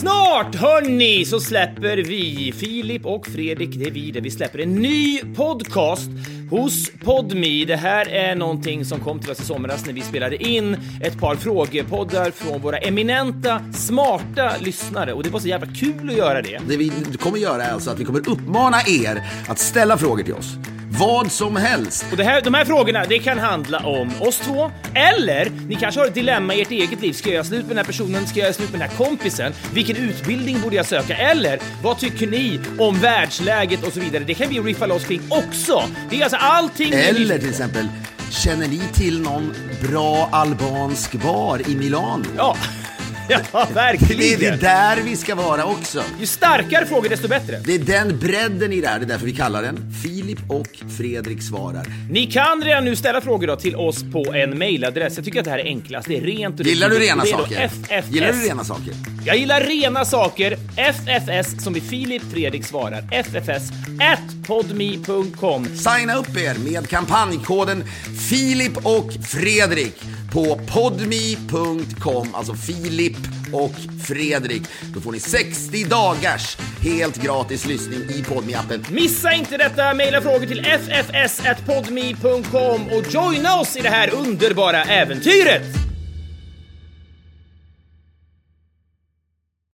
Snart hörni så släpper vi, Filip och Fredrik, det är vi det. Vi släpper en ny podcast hos Podmi. Det här är någonting som kom till oss i somras när vi spelade in ett par frågepoddar från våra eminenta, smarta lyssnare och det var så jävla kul att göra det. Det vi kommer göra är alltså att vi kommer uppmana er att ställa frågor till oss. Vad som helst. Och det här, de här frågorna, det kan handla om oss två, eller ni kanske har ett dilemma i ert eget liv. Ska jag göra slut med den här personen? Ska jag göra slut med den här kompisen? Vilken utbildning borde jag söka? Eller vad tycker ni om världsläget och så vidare? Det kan vi riffa loss kring också. Det är alltså allting. Eller till exempel, känner ni till någon bra albansk bar i Milano? Ja, ja Det är verkligen. det där vi ska vara också. Ju starkare frågor desto bättre. Det är den bredden i det här, det är därför vi kallar den Filip och Fredrik svarar. Ni kan redan nu ställa frågor då till oss på en mailadress. Jag tycker att det här är enklast. Det är rent och är Gillar du rena är saker? FFS. Gillar du rena saker? Jag gillar rena saker. FFS som i Filip Fredrik svarar. FFS at podme.com. Signa upp er med kampanjkoden Filip och Fredrik på podme.com, alltså Filip och Fredrik. Då får ni 60 dagars helt gratis lyssning i podme appen Missa inte detta! Maila frågor till ffs.podmi.com och joina oss i det här underbara äventyret!